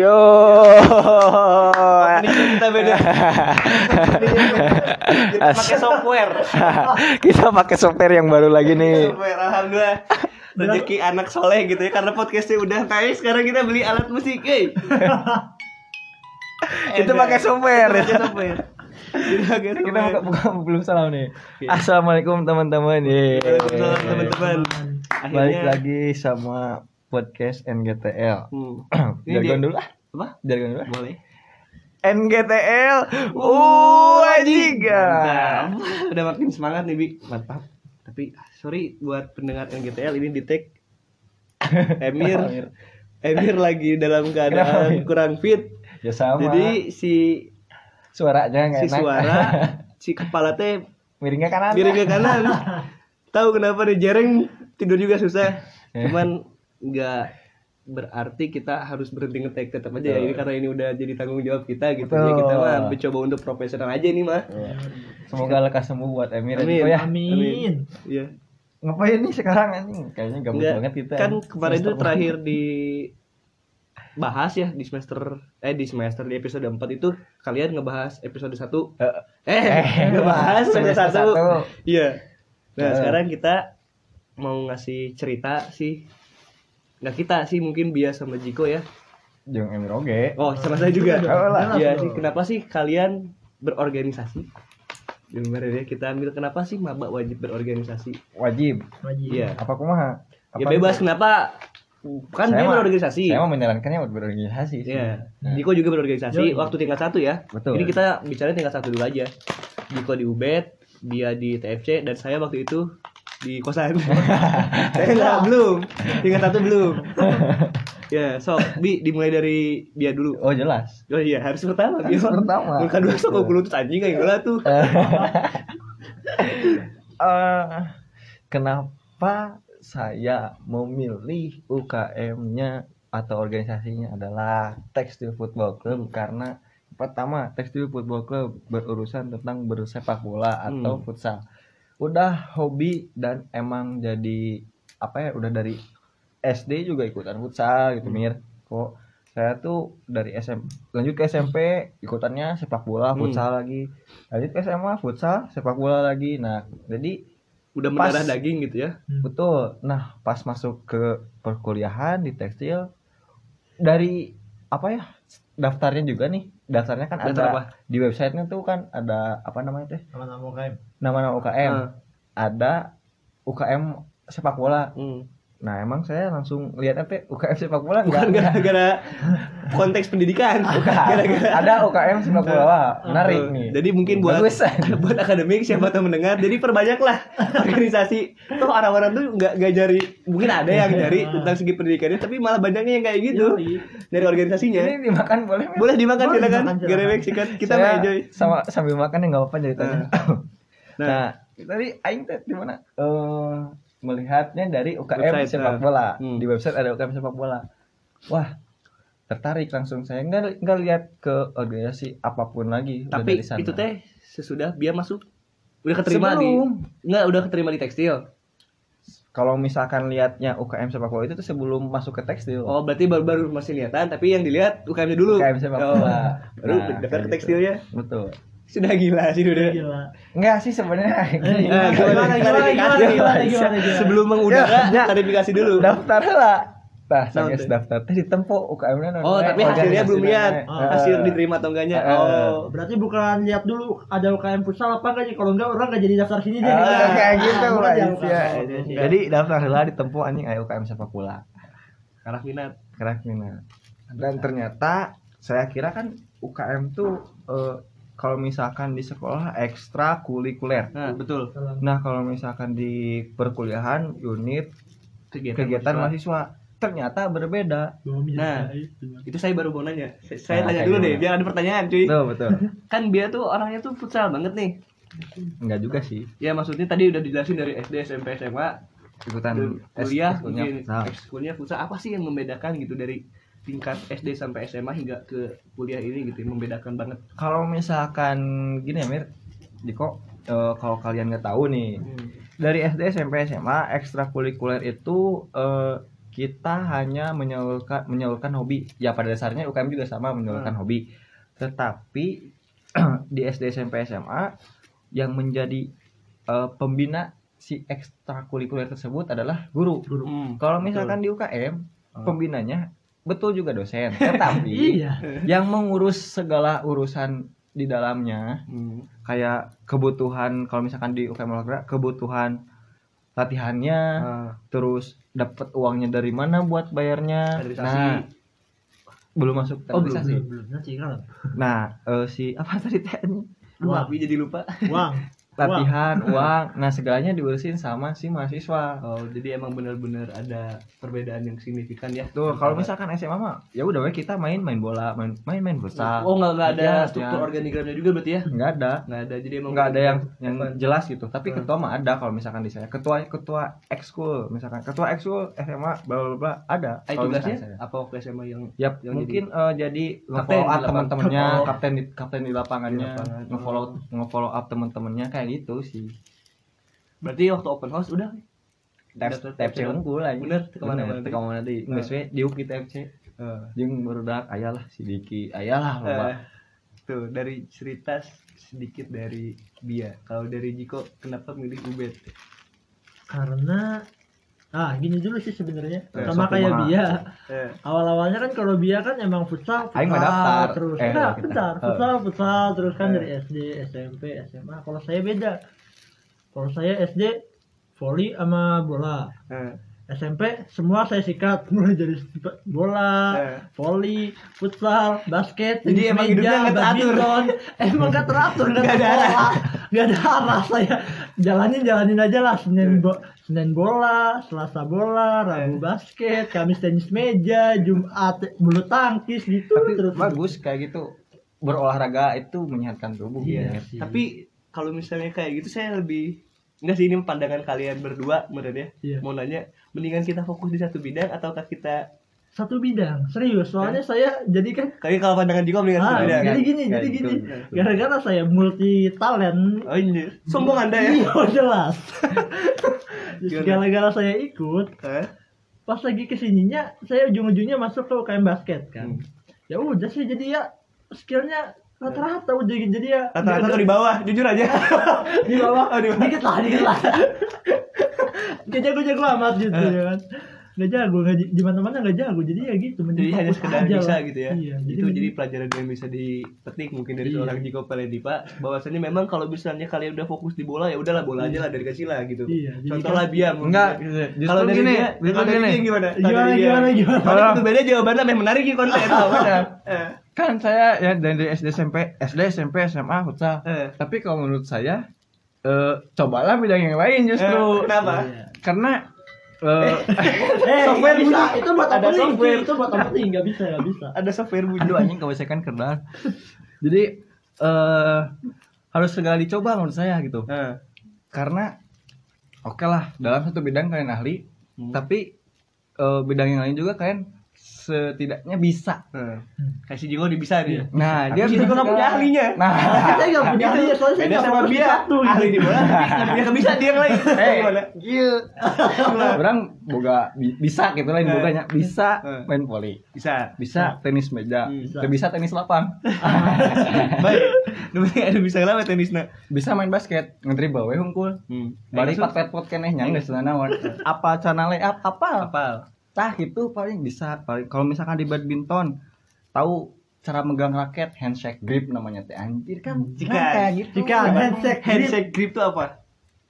Yo. Openingnya kita beda. Kita pakai software. Kita pakai software yang baru lagi nih. Software alhamdulillah. Rezeki anak soleh gitu ya karena podcastnya udah naik sekarang kita beli alat musik, eh. Itu pakai software. Pakai software. Kita buka, buka belum salam nih. Assalamualaikum teman-teman. Waalaikumsalam, teman-teman. Balik Akhirnya lagi sama podcast NGTL. Hmm. Ini dia- dulu lah. Apa? Jargon dulu. Boleh. NGTL. Wajiga. Mantap. Udah makin semangat nih, Bi. Mantap. Tapi sorry buat pendengar NGTL ini di tag Emir Emir? Lagi dalam keadaan kurang fit. Ya sama. Jadi si suaranya nggak si enak. suara si kepala teh miringnya kanan. miring ke kanan. Tahu kenapa nih jereng tidur juga susah. Cuman nggak berarti kita harus berhenti ngetek tetap aja ya ini karena ini udah jadi tanggung jawab kita gitu ya kita mah mencoba untuk profesional aja nih mah Iya. Semoga lekas sembuh buat Emir Amin. Ya. Amin. iya Ngapain nih sekarang anjing? Kayaknya gabut Enggak, banget kita. kan kemarin itu terakhir di bahas ya di semester eh di semester di episode 4 itu kalian ngebahas episode 1 Eh, eh, ngebahas semester semester 1 satu. iya nah Eh. sekarang kita mau ngasih cerita sih nggak kita sih mungkin bias sama Jiko ya Jeung Emir oge. oh sama saya juga Oh, iya sih kenapa sih kalian berorganisasi Gimana ya kita ambil kenapa sih maba wajib berorganisasi Wajib. Wajib. iya Apa kumaha? ya Apa bebas itu? kenapa kan Saya dia berorganisasi Saya mau menyarankannya buat berorganisasi. sih. Iya, Nah, Diko juga berorganisasi Yoi. waktu tingkat satu ya. Betul. Ini kita bicara tingkat satu dulu aja. Diko di Ubed, dia di TFC dan saya waktu itu di kosan. saya nggak belum, tingkat satu belum. ya, so bi dimulai dari dia dulu. Oh jelas. Oh iya, harus pertama. Harus pertama. Muka dua sok aku lutut anjing kayak gila tuh. Eh, kenapa saya memilih UKM-nya atau organisasinya adalah Tekstil Football Club karena pertama Tekstil Football Club berurusan tentang bersepak bola atau Hmm. futsal. Udah hobi dan emang jadi apa ya udah dari SD juga ikutan futsal gitu Hmm. Mir. Kok saya tuh dari SM lanjut ke SMP ikutannya sepak bola, Hmm. futsal lagi. Lanjut ke SMA futsal, sepak bola lagi. Nah, jadi Udah Pas. mendarah daging gitu ya. betul. Nah, pas masuk ke perkuliahan di tekstil dari apa ya? Daftarnya juga nih. Daftarnya kan Daftar ada apa? di websitenya tuh kan ada apa namanya teh? Nama-nama UKM. Nama-nama UKM. Ah. Ada UKM sepak bola. Hmm. Nah, emang saya langsung lihat apa UKM sepak bola Bukan enggak? gara-gara konteks pendidikan. Gara-gara ada UKM sepak bola. Wah, menarik nih. Jadi mungkin buat Bagus. buat akademik siapa tahu mendengar. Jadi perbanyaklah organisasi. Tuh orang-orang tuh nggak nggak nyari. Mungkin ada yang nyari tentang segi pendidikannya, tapi malah banyaknya yang kayak gitu Yoi. dari organisasinya. Ini dimakan boleh? Boleh dimakan Boleh silakan. Gerewek sikat. Kita Saya enjoy. sama sambil makan ya nggak apa-apa ceritanya. Nah. Nah, tadi aing teh di mana? Eh melihatnya dari UKM Website, sepak nah. bola. Hmm. Di website ada UKM sepak bola. Wah, tertarik langsung saya nggak nggak lihat ke organisasi apa pun lagi. udah Tapi dari sana. itu teh sesudah dia masuk udah keterima Sebelum. di nggak udah keterima di tekstil. kalau misalkan lihatnya UKM sepak bola itu tuh sebelum masuk ke tekstil. Oh, berarti baru-baru masih lihatan, tapi yang dilihat UKM-nya dulu. UKM sepak Oh, bola. Baru Nah, daftar ke gitu. tekstilnya. Betul. Sudah gila sih udah. Gila. Enggak sih sebenarnya. Gimana, gimana, gimana, gimana? Sebelum mengudara, Ya, klarifikasi dulu. daftar lah. Nah, saya daftar teh ditempo UKM-nya non- Oh, tapi hasilnya belum lihat. Ah. Hasil diterima atau enggaknya. Eh, Oh. Berarti bukan lihat dulu ada UKM futsal apa enggak? Kalau enggak orang enggak jadi daftar sini deh. Ah, kayak gitu lah jangan ya. UKM. Jadi daftar lah ditempuh anjing ayo UKM sepak bola. Kalah minat. Kerak minat. Dan ternyata saya kira kan UKM tuh eh, kalau misalkan di sekolah ekstra kulikuler. Nah, betul. Nah, kalau misalkan di perkuliahan unit Kegiatan, kegiatan mahasiswa. mahasiswa ternyata berbeda. Nah. Itu saya baru mau nanya. Saya, saya Nah, tanya dulu deh, biar ada pertanyaan, cuy. Betul, betul. Kan dia tuh orangnya tuh futsal banget nih. Enggak juga sih. Ya maksudnya tadi udah dijelasin dari SD, SMP, SMA, Ikutan kuliah, futsal. ekskulnya futsal. Apa sih yang membedakan gitu dari tingkat SD sampai SMA hingga ke kuliah ini gitu, yang membedakan banget. Kalau misalkan gini ya Mir, Diko, eh, kalau kalian nggak tahu nih, dari SD SMP SMA ekstrakurikuler itu eh, kita hanya menyalurkan menyalurkan hobi ya pada dasarnya UKM juga sama menyalurkan hobi tetapi di SD SMP SMA yang menjadi eh, pembina si ekstrakurikuler tersebut adalah guru Hmm. kalau misalkan di UKM Oh. pembinanya betul juga dosen tetapi Iya. yang mengurus segala urusan di dalamnya Hmm. kayak kebutuhan kalau misalkan di UKM olahraga kebutuhan latihannya Ah. terus dapat uangnya dari mana buat bayarnya Kaderisasi. nah belum masuk Oh, belum, belum, belum. Nah eh, si apa tadi Lupa, tapi jadi lupa. Uang. latihan uang. nah segalanya diurusin sama si mahasiswa. Oh, jadi emang benar-benar ada perbedaan yang signifikan ya. tuh kalau misalkan SMA mah ya udah kita main main bola main main main futsal. Oh, nggak nggak ada Iya, struktur ya. organigramnya juga berarti ya? nggak ada. Nggak ada, jadi emang nggak ada yang yang jelas gitu. Tapi Hmm. ketua mah ada kalau misalkan di saya. Ketua ketua ekskul misalkan. Ketua ekskul SMA bla bla bla ada kalau misalkan tugasnya apa waktu SMA yang ya yang mungkin eh, jadi Kapten nge-follow up teman-temannya kapten. di kapten di lapangannya nge-follow nge-follow up teman-temannya kayak gitu sih. Berarti waktu open house udah. TFC TFC unggul aja Bener, deui. teu ke mana geus we diuk di TFC Eh, jeung barudak aya lah si Diki aya lah loba eh, tuh dari cerita sedikit dari Bia kalau dari Jiko kenapa milih Ubed? Karena ah gini dulu sih sebenarnya. Eh, Sama kayak. Bia. eh, Awal-awalnya kan kalau Bia kan emang futsal, futsal daftar. terus. Eh, kita. bentar. Eh. Futsal, futsal terus kan Eh. dari SD, SMP, SMA. Kalau saya beda. Kalau saya SD volley sama bola. eh. SMP semua saya sikat mulai dari bola, Eh. volley, futsal, basket, Jadi emang teratur. badminton. emang gak teratur, gak, ada arah, gak ada arah saya. Jalanin jalanin aja lah Senin bo Senin bola, Selasa bola, Rabu Eh. basket, Kamis tenis meja, Jumat bulu tangkis gitu tapi terus. bagus kayak gitu berolahraga itu menyehatkan tubuh Iya ya. sih. tapi kalau misalnya kayak gitu saya lebih enggak sih ini pandangan kalian berdua menurut ya Iya. mau nanya mendingan kita fokus di satu bidang ataukah kita satu bidang serius soalnya saya jadi kan kayak kalau pandangan Jiko mendingan ah, bidang jadi gini jadi gitu, gini gara-gara saya multi talent oh ini sombong anda ya Iya jelas. Gimana? Gara-gara saya ikut, Hah? pas lagi ke sininya saya ujung-ujungnya masuk ke UKM basket kan. Hmm. Ya udah sih jadi ya skillnya rata-rata udah jadi ya rata-rata tuh di bawah jujur aja di bawah Oh, di bawah. dikit lah dikit lah jago-jago amat gitu Eh. ya kan gak jago gak di, di mana-mana gak jago jadi ya gitu jadi mending hanya sekedar aja bisa lah. gitu ya iya, itu jadi pelajaran yang bisa dipetik mungkin dari Iya. seorang Jiko Paledipa bahwasanya memang kalau misalnya kalian udah fokus di bola ya udahlah bola aja lah dari kecil lah gitu Iya, contoh kan- lah Bia mungkin. Enggak, kalau dari gini, dia kalau dari gini. dia gimana gimana gimana gimana Kalau itu beda jawabannya yang menarik ya konten. Eh, kan saya ya dari SD SMP SD SMP SMA futsal eh. tapi kalau menurut saya eh cobalah bidang yang lain Eh, justru kenapa Iya. karena eh eh Software bisa bunyi. itu buat Ada opening software. itu buat opening nggak bisa nggak bisa ada software bunyi aduh anjing kewesekan kerdan jadi eh harus segala dicoba menurut saya gitu Eh, karena oke lah dalam satu bidang kalian ahli Hmm. tapi eh, bidang yang lain juga kalian setidaknya bisa. Eh. kasih Jiko di bisa nih nah Tapi dia si Jiko nggak punya ahlinya. Nah. Saya nggak punya ahli ya soalnya saya nggak sama fokus di Bia. satu ahli di bola nggak kebisa dia Hey, gimana? Gil. Orang boga bi- bisa gitu lain Eh. boganya bisa main volley, bisa. Bisa tenis meja, Hmm, bisa. Bisa tenis lapang, baik. Nu ada bisa lama tenisna bisa main basket, ngedribble we hungkul. hmm. Balik pat pet pot keneh nya geus naon. Apa cana layup apa? Tah itu paling bisa. Paling kalau misalkan di badminton tahu cara megang raket handshake grip namanya teh. Anjir kan Jika- nah, kayak gitu. jika handshake grip. handshake grip itu apa?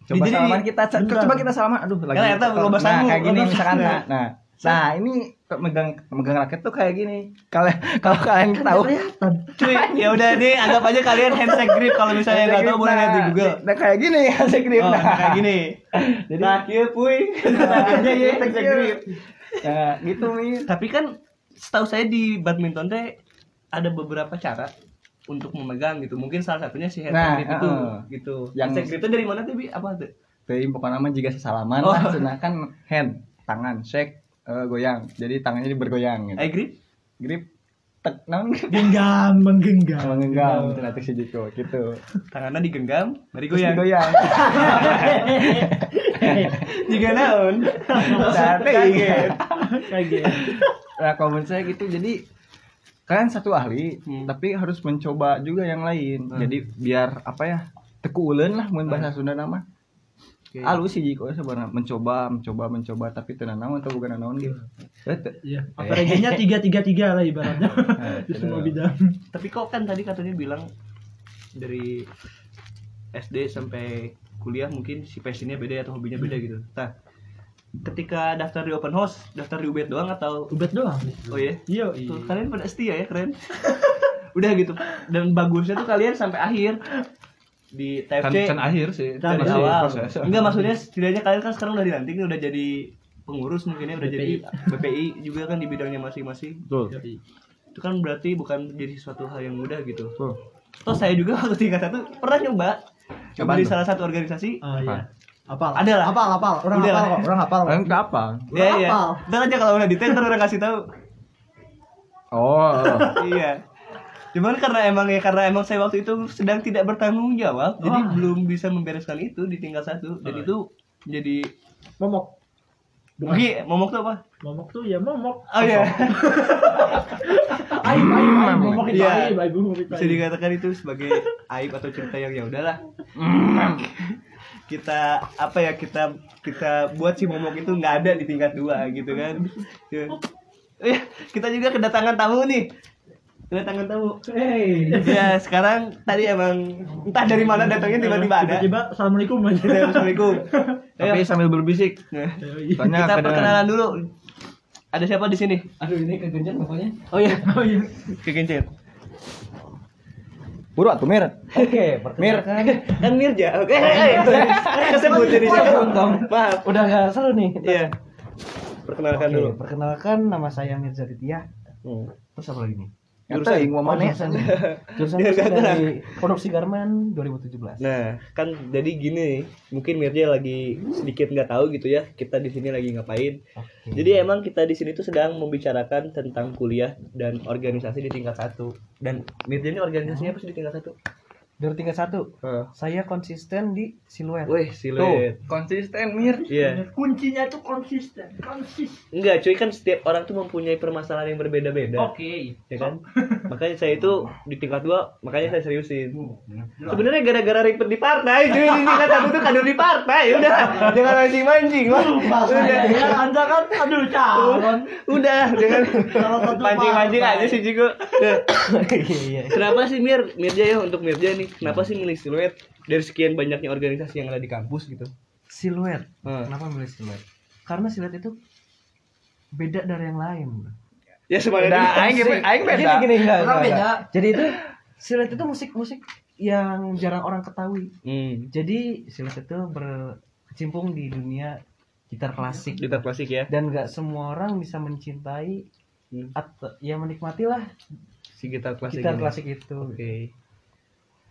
Coba Jadi- salaman kita coba kita salaman. Aduh lagi Ya, eta loba nah kayak gini misalkan. nah nah nah ini megang megang raket tuh kayak gini. Kalau kalau kalian tahu kelihatan. Cuy ya udah nih anggap aja kalian handshake grip. Kalau misalnya nggak tahu boleh lihat di Google. Nah kayak gini handshake grip. Oh, nah. kayak gini. Jadi- nah kieu puy. Nah aja ya handshake grip. Nah gitu nih tapi kan setahu saya di badminton teh ada beberapa cara untuk memegang gitu. Mungkin salah satunya si handshake Nah, grip itu gitu. Yang- handshake grip itu dari mana tuh bi? Apa tuh Teuing pokoknya mah jika sesalaman Oh. lah kan hand tangan shake eh, goyang. Jadi tangannya jadi bergoyang gitu. Eye grip? Grip. Tek. Naon? Genggam menggenggam. Mengenggam cenah teh si Jiko gitu. Tangannya digenggam mari Terus goyang. digoyang. Jika naon? Kaget. Kayak gitu. Nah, menurut saya gitu jadi kalian satu ahli Hmm. tapi harus mencoba juga yang lain. Hmm. Jadi biar apa ya? Teku uleun lah mun bahasa Sunda nama. Oke. Halus sih jiko sebenarnya mencoba, mencoba, mencoba tapi teu naon atau bukan naon gitu. Eh, teu. Iya. APRG-nya tiga tiga tiga lah ibaratnya Nah, di semua bidang. Tapi kok kan tadi katanya bilang dari SD sampai kuliah mungkin si passionnya beda atau hobinya beda gitu. Nah, ketika daftar di open house, daftar di UBET doang atau Ubet doang. oh iya? Iya. Tuh, kalian pada setia ya keren. Udah gitu. Dan bagusnya tuh kalian sampai akhir di Kan, TFC kan akhir sih. Kan dari masih awal. proses. Enggak maksudnya setidaknya kalian kan sekarang udah dilantik nih, udah jadi pengurus mungkinnya udah jadi BPI juga kan di bidangnya masing-masing. Betul. Itu kan berarti bukan jadi suatu hal yang mudah gitu. Betul. Toh saya juga waktu tingkat satu pernah nyoba Apaan di salah satu organisasi. Oh iya. Apal. Ada lah. Apal, apal. Orang Udah apal kok. Orang apal. kok. Kan apa? Ya iya. Hafal. Ntar aja kalau udah detail ntar orang kasih tahu. Oh. iya. Cuman karena emang ya karena emang saya waktu itu sedang tidak bertanggung jawab, jadi Wah. belum bisa membereskan itu di tingkat satu. Dan Oh, itu jadi Momok. Bugi, momok tuh apa? Momok tuh ya momok. Oh iya. Aib, aib, aib. Momok itu Iya. aib, aib. Momok itu Bisa aib. dikatakan itu sebagai aib atau cerita yang ya udahlah. kita apa ya kita kita buat si momok itu nggak ada di tingkat dua gitu kan. Ya. Kita juga kedatangan tamu nih. Kedatangan tamu. Hey. Ya sekarang tadi emang entah dari mana datangnya tiba-tiba ada. Tiba-tiba assalamualaikum aja. Assalamualaikum. Ayo, Tapi sambil berbisik. Nah, Soalnya kita kadang- perkenalan dulu. Ada siapa di sini? Aduh ini kegenjat pokoknya. Oh iya, Oh iya. kegencet. Buru atuh Mir. Oke, Mir. Kan Mirja. Oke, eh, eh, kesebut jadi siapa? Maaf. Udah gak seru nih. Iya. Perkenalkan Oke, dulu. perkenalkan nama saya Mirza Ditya. Hmm. Terus apa lagi nih? Kata ing mau mana? Jurusan, jurusan dari Produksi Garmen 2017. Nah, kan jadi gini, mungkin Mirja lagi sedikit nggak tahu gitu ya, kita di sini lagi ngapain. Oke. Jadi emang kita di sini tuh sedang membicarakan tentang kuliah dan organisasi di tingkat satu. Dan Mirja ini organisasinya apa sih di tingkat satu? Dari tingkat satu, saya konsisten di siluet. Wih, siluet. konsisten Mir. Iya. Kuncinya tuh konsisten. Konsis. Enggak, cuy kan setiap orang tuh mempunyai permasalahan yang berbeda-beda. Oke. Ya kan? makanya saya itu di tingkat dua, makanya saya seriusin. Sebenarnya gara-gara ribet di partai, cuy di tingkat satu tuh kader di partai. Udah, jangan mancing-mancing lah. Bahasanya Udah. ya, Anda kan aduh calon. Udah, jangan mancing-mancing aja sih Jigo. Iya, iya. Kenapa sih Mir, Mirja ya untuk Mirja nih? Kenapa sih milih siluet dari sekian banyaknya organisasi yang ada di kampus gitu? Siluet. Hmm. Kenapa milih siluet? Karena siluet itu beda dari yang lain. Ya semuanya Udah, aing gini- aing beda. Gini, gini, enggak, enggak, beda. Jadi itu siluet itu musik-musik yang jarang orang ketahui. Hmm. Jadi siluet itu berkecimpung di dunia gitar klasik Gitar klasik ya. dan nggak semua orang bisa mencintai Hmm. atau ya menikmati lah Si gitar klasik. gitar ini. klasik itu. Oke.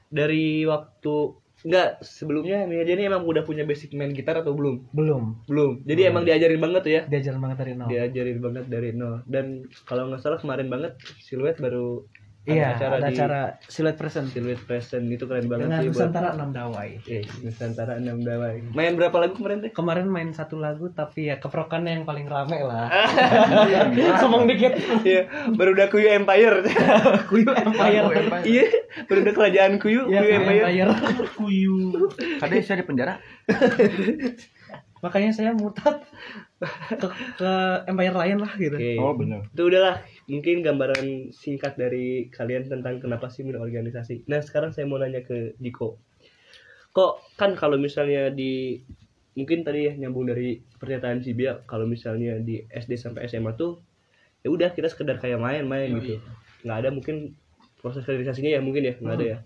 Dari waktu enggak sebelumnya Mirja ini emang udah punya basic main gitar atau belum? Belum Belum. Jadi emang diajarin banget tuh ya. diajarin banget dari nol. Diajarin banget dari nol. Dan kalau nggak salah kemarin banget siluet baru Iya, acara ada di acara siluet present siluet present itu keren banget dengan sih buat Nusantara 6 Dawai. Eh, Nusantara 6 Dawai. Main berapa lagu kemarin teh? Kemarin main satu lagu tapi ya keprokannya yang paling rame lah. Somong dikit. Iya, baru udah Kuyu Empire. Kuyu Empire. Iya, baru udah kerajaan Kuyu, Iya, Kuyu Empire. Kuyu. Kade saya di penjara. Makanya saya murtad ke, ke Empire lain lah gitu. Oke. Oh, bener. Itu udahlah, mungkin gambaran singkat dari kalian tentang kenapa sih milih organisasi. Nah, sekarang saya mau nanya ke Jiko. Kok kan kalau misalnya di mungkin tadi ya nyambung dari pernyataan si Bia kalau misalnya di SD sampai SMA tuh ya udah kita sekedar kayak main-main gitu. Nggak ada mungkin proses organisasinya ya mungkin ya, nggak ada ya.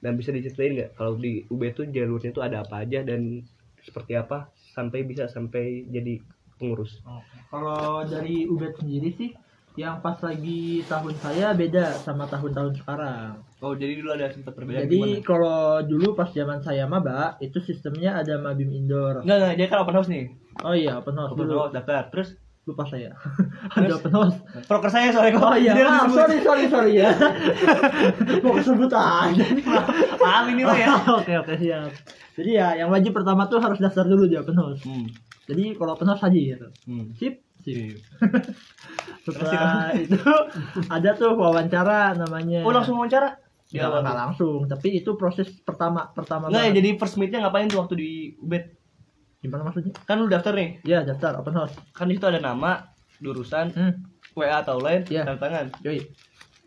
Dan bisa diceritain nggak kalau di UB tuh jalurnya tuh ada apa aja dan seperti apa sampai bisa sampai jadi pengurus. Kalau dari Ubed sendiri sih yang pas lagi tahun saya beda sama tahun-tahun sekarang. Oh, jadi dulu ada sempat perbedaan Jadi kalau dulu pas zaman saya maba itu sistemnya ada mabim indoor. Enggak, enggak, dia kan open house nih. Oh iya open house Open dulu. house daftar. Terus Lupa saya. ada house. proker saya soalnya kok. Oh iya, Dia ah, sorry sorry sorry ya. Mau kesebut aja. Maaf ini lo ya. Oke oke siap. Jadi ya yang wajib pertama tuh harus daftar dulu di open house. Hmm. Jadi kalau open house hadir. Hmm. Sip. Sip. setelah itu ada tuh wawancara namanya Oh langsung wawancara? Nggak, tuh? langsung tapi itu proses pertama pertama Nggak ya, banget. jadi first meet-nya ngapain tuh waktu di Ubed? Gimana maksudnya Kan lu daftar nih, ya daftar open house kan di situ ada nama, jurusan, hmm WA atau lain, Iya. tanda tangan. yoi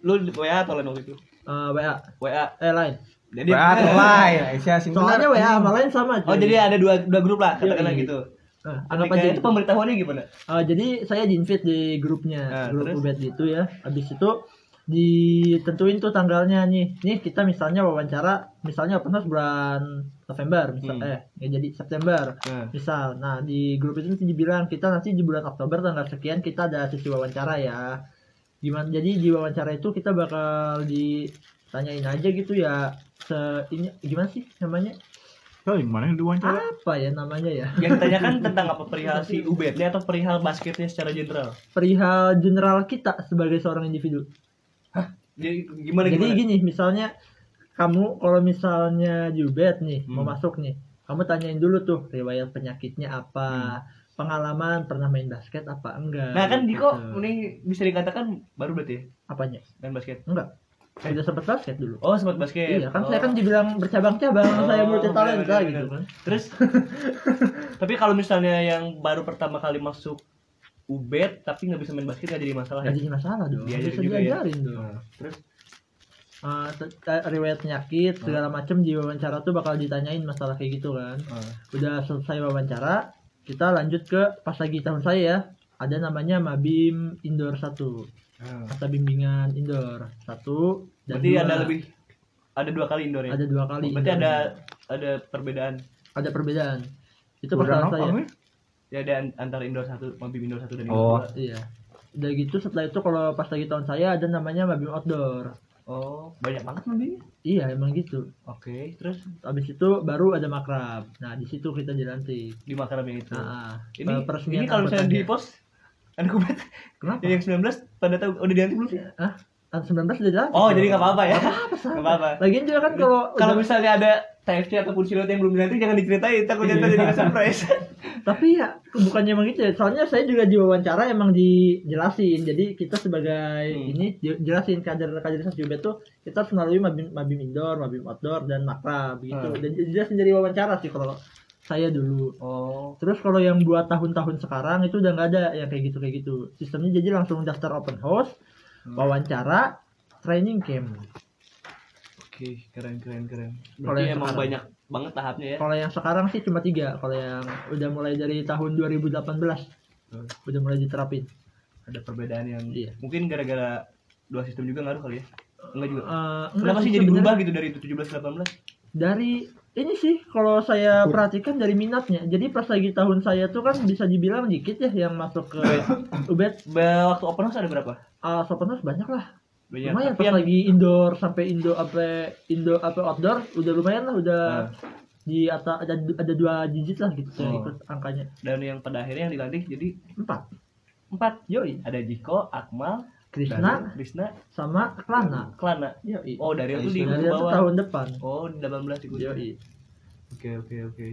Lu WA atau lain waktu itu? Eh, WA WA. eh lain Jadi WA atau lain Aisyah sing soalnya. WA sama lain sama Oh jadi ada dua dua grup lah katakanlah gitu. Nah, anggap Ketika aja itu pemberitahuannya gimana? Eh, jadi saya di invite di grupnya Nah, grup terus? ubed gitu ya habis itu ditentuin tuh tanggalnya nih. Nih kita misalnya wawancara misalnya open house bulan November misal Hmm. eh ya jadi September Nah, misal. Nah di grup itu nanti dibilang kita nanti di bulan Oktober tanggal sekian kita ada sesi wawancara ya. Gimana jadi di wawancara itu kita bakal ditanyain aja gitu ya se ini gimana sih namanya? Oh, gimana yang diwawancara? apa ya namanya ya? Yang ditanyakan tentang apa perihal si Ubednya atau perihal basketnya secara general? perihal general kita sebagai seorang individu Jadi gimana jadi gimana? gini misalnya kamu kalau misalnya jubet nih mau Hmm. masuk nih kamu tanyain dulu tuh riwayat penyakitnya apa pengalaman pernah main basket apa enggak Nah kan Diko gitu. ini bisa dikatakan baru berarti ya apanya main basket. enggak sudah sempat basket dulu Oh sempat basket. Iya kan oh. saya kan dibilang bercabang-cabang Oh, saya multi talenta gitu kan. Terus tapi kalau misalnya yang baru pertama kali masuk Ubed tapi nggak bisa main basket nggak jadi masalah ya? Gak jadi masalah dong. Diajarin Bisa juga ya? diajarin dong. Nah, terus te- eh, riwayat penyakit segala macam di wawancara tuh bakal ditanyain masalah kayak gitu kan. ah, Udah selesai wawancara, kita lanjut ke pas lagi tahun saya ya. Ada namanya Mabim Indoor 1 ah. masa bimbingan indoor satu dan Berarti dua. ada lebih ada dua kali indoor ya? ada dua kali Berarti indoor. ada ada perbedaan ada perbedaan itu nongkrong saya nih? Ya ada an- antara indoor satu mabim indoor satu dan Oh. indoor dua. iya udah gitu setelah itu kalau pas lagi tahun saya ada namanya Mabim Outdoor Oh, banyak banget mabimnya. iya emang gitu Oke, terus habis itu baru ada makrab nah di situ kita dilantik di makaram yang itu. nah, ini peresmian ini kalau misalnya di pos ada kubet kenapa yang 19 pada tahu udah dianti belum sih? Ah tahun 19 udah dilantik Oh, jadi nggak apa-apa ya. apa Nggak apa-apa. lagian juga kan kalau Kalau misalnya ada TFC ataupun silot yang belum dilantik jangan diceritain, takutnya Iya. ntar jadi surprise. tapi ya bukannya emang gitu ya soalnya saya juga di wawancara emang dijelasin jadi kita sebagai Hmm. ini je- jelasin kader kaderisasi UB tuh kita harus melalui mabim, mabim indoor mabim outdoor dan makrab gitu Hmm. dan jelasin dari wawancara sih kalau saya dulu Oh, terus kalau yang buat tahun-tahun sekarang itu udah nggak ada yang kayak gitu kayak gitu sistemnya jadi langsung daftar open house. Wawancara training camp oke, keren keren keren. Kalau Berarti yang emang sekarang. banyak banget tahapnya ya. kalau yang sekarang sih cuma tiga kalau yang udah mulai dari tahun 2018 Hmm. udah mulai diterapin Ada perbedaan yang Iya. mungkin gara-gara dua sistem juga ngaruh kali ya. Enggak juga. Eh, enggak Kenapa sih jadi berubah gitu dari 17 ke 18? dari ini sih kalau saya perhatikan dari minatnya jadi pas lagi tahun saya tuh kan bisa dibilang dikit ya yang masuk ke ubed Ba- Waktu open house ada berapa? Uh, sopeners banyak lah Banyak. lumayan Tapi pas yang lagi indoor sampai indo apa indo apa outdoor udah lumayan lah udah Nah. di atas ada ada dua digit lah gitu Oh. ikut angkanya dan yang pada akhirnya yang dilantik jadi empat empat. yoi Ada Jiko, Akmal, Krishna Krishna, sama Klana Klana. yoi Oh, dari itu di itu bawah. tahun depan Oh, di 18 ikut. yoi Oke, oke, oke.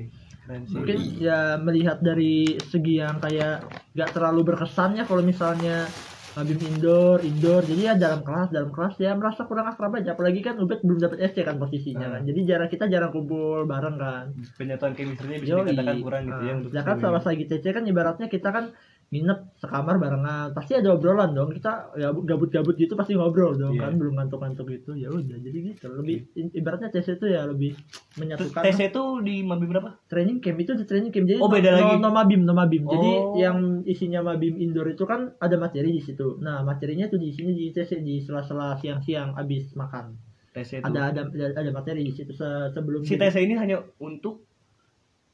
Mungkin ya melihat dari segi yang kayak gak terlalu berkesan ya kalau misalnya Mabim indoor, indoor, jadi ya dalam kelas, dalam kelas ya merasa kurang akrab aja. Apalagi kan Ubed belum dapat SC kan posisinya Hmm. kan, jadi jarang kita jarang kumpul bareng kan. penyatuan chemistry-nya bisa Yoi. dikatakan kurang gitu ya Nah, untuk sedangkan seluruh sama lagi TC kan ibaratnya kita kan nginep sekamar barengan, pasti ada obrolan dong. Kita ya gabut-gabut gitu pasti ngobrol dong Iya. kan, belum ngantuk-ngantuk gitu. Ya udah, jadi gitu. Lebih i- ibaratnya TC itu ya lebih menyatukan. TC itu di Mabim berapa? training camp itu di training camp jadi Oh, beda no, lagi. no mabim no mabim jadi Oh. yang isinya mabim indoor itu kan ada materi di situ nah materinya tuh di sini di ITC di sela-sela siang-siang abis makan TC itu. ada ada ada, materi di situ se- sebelum Si TC ini hanya untuk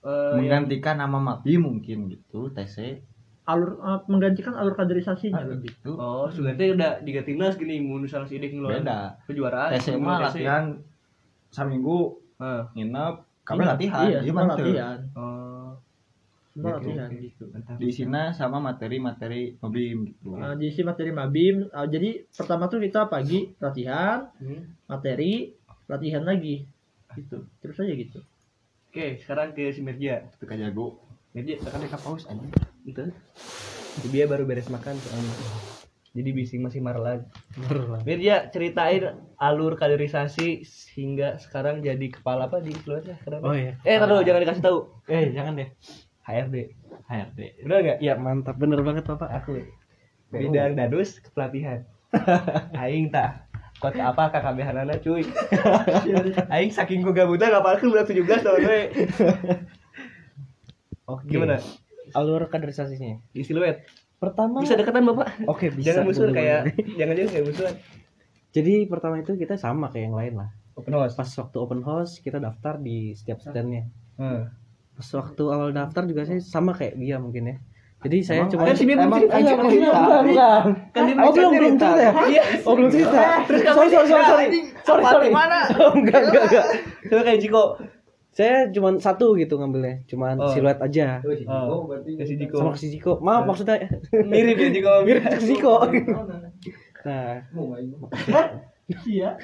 yang- menggantikan nama Mabi mungkin gitu TC alur eh, menggantikan alur kaderisasinya. Ah, lebih gitu. Oh, sudah udah tiga timnas gini mun salah sidik ngeluarin beda. kejuaraan. Mah latihan seminggu Ah. nginep kami Iya, latihan. iya semua mantep. latihan. Oh, semua Gitu. latihan gitu. mantap. di sini sama materi-materi Mabim gitu. Nah, diisi materi mabim. Eh, jadi pertama tuh kita pagi latihan. Hmm. materi latihan lagi. Gitu. Terus aja gitu. Oke, sekarang ke si Merja. itu kan jago Merja, kan mereka paus itu. dia baru beres makan soalnya. Jadi bising masih marah lagi. Bener lah. Mir ya ceritain alur kaderisasi hingga sekarang jadi kepala apa di keluarga? Sekarang Oh iya. eh taruh jangan dikasih tahu. Eh, jangan deh. HRD HRD. udah nggak? Ya mantap. Bener banget Bapak. aku. Bidang dadus kepelatihan. Aing tah. Kota apa KKB Hanana cuy? Aing saking gue gabutan ngapalkeun bulan 17 tahun we? Oke. gimana Alur kaderisasinya. di siluet Pertama bisa deketan bapak Oke, bisa. jangan musuh kayak jangan jangan kayak musuhan Jadi pertama itu kita sama kayak yang lain lah. open house Pas waktu open house kita daftar di setiap standnya. hmm. Pas waktu awal daftar juga saya sama kayak dia mungkin ya. Jadi saya Emang cuma sih, Bim, emang cerita. bukan, bukan. Kan dia Oh, belum belum cerita. ya? Iya. Oh, belum cerita. Terus kamu sorry, sorry, sorry, sorry. Sorry, mana? Oh, enggak, enggak, enggak. Coba kayak Jiko Saya cuma satu gitu ngambilnya, cuma Oh. siluet aja. oh kasih Jiko Sama si Jiko. Maaf maksudnya mirip ya Jiko mirip ke Jiko. Nah, Iya.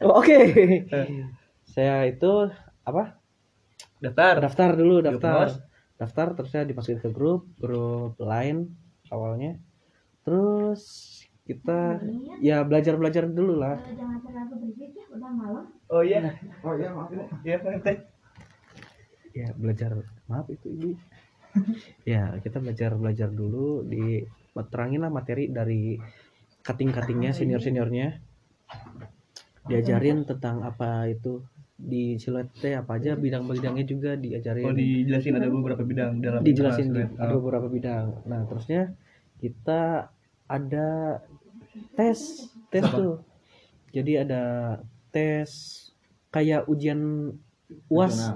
oh, oke. Saya itu apa? daftar Daftar dulu, daftar. Daftar terus saya dimasukin ke grup, grup lain awalnya. Terus kita ya belajar-belajar dulu lah. jangan terlalu berisik ya udah malam oh iya Oh iya maaf. iya Pak Teh. Ya belajar maaf itu ibu. Ya kita belajar belajar dulu di terangin lah materi dari cutting cuttingnya senior seniornya diajarin tentang apa itu di siluet teh apa aja bidang bidangnya juga diajarin. Oh dijelasin ada beberapa bidang dalam dijelasin di, ada oh. beberapa bidang. Nah terusnya kita ada tes tes Apa? tuh. Jadi ada tes kayak ujian uas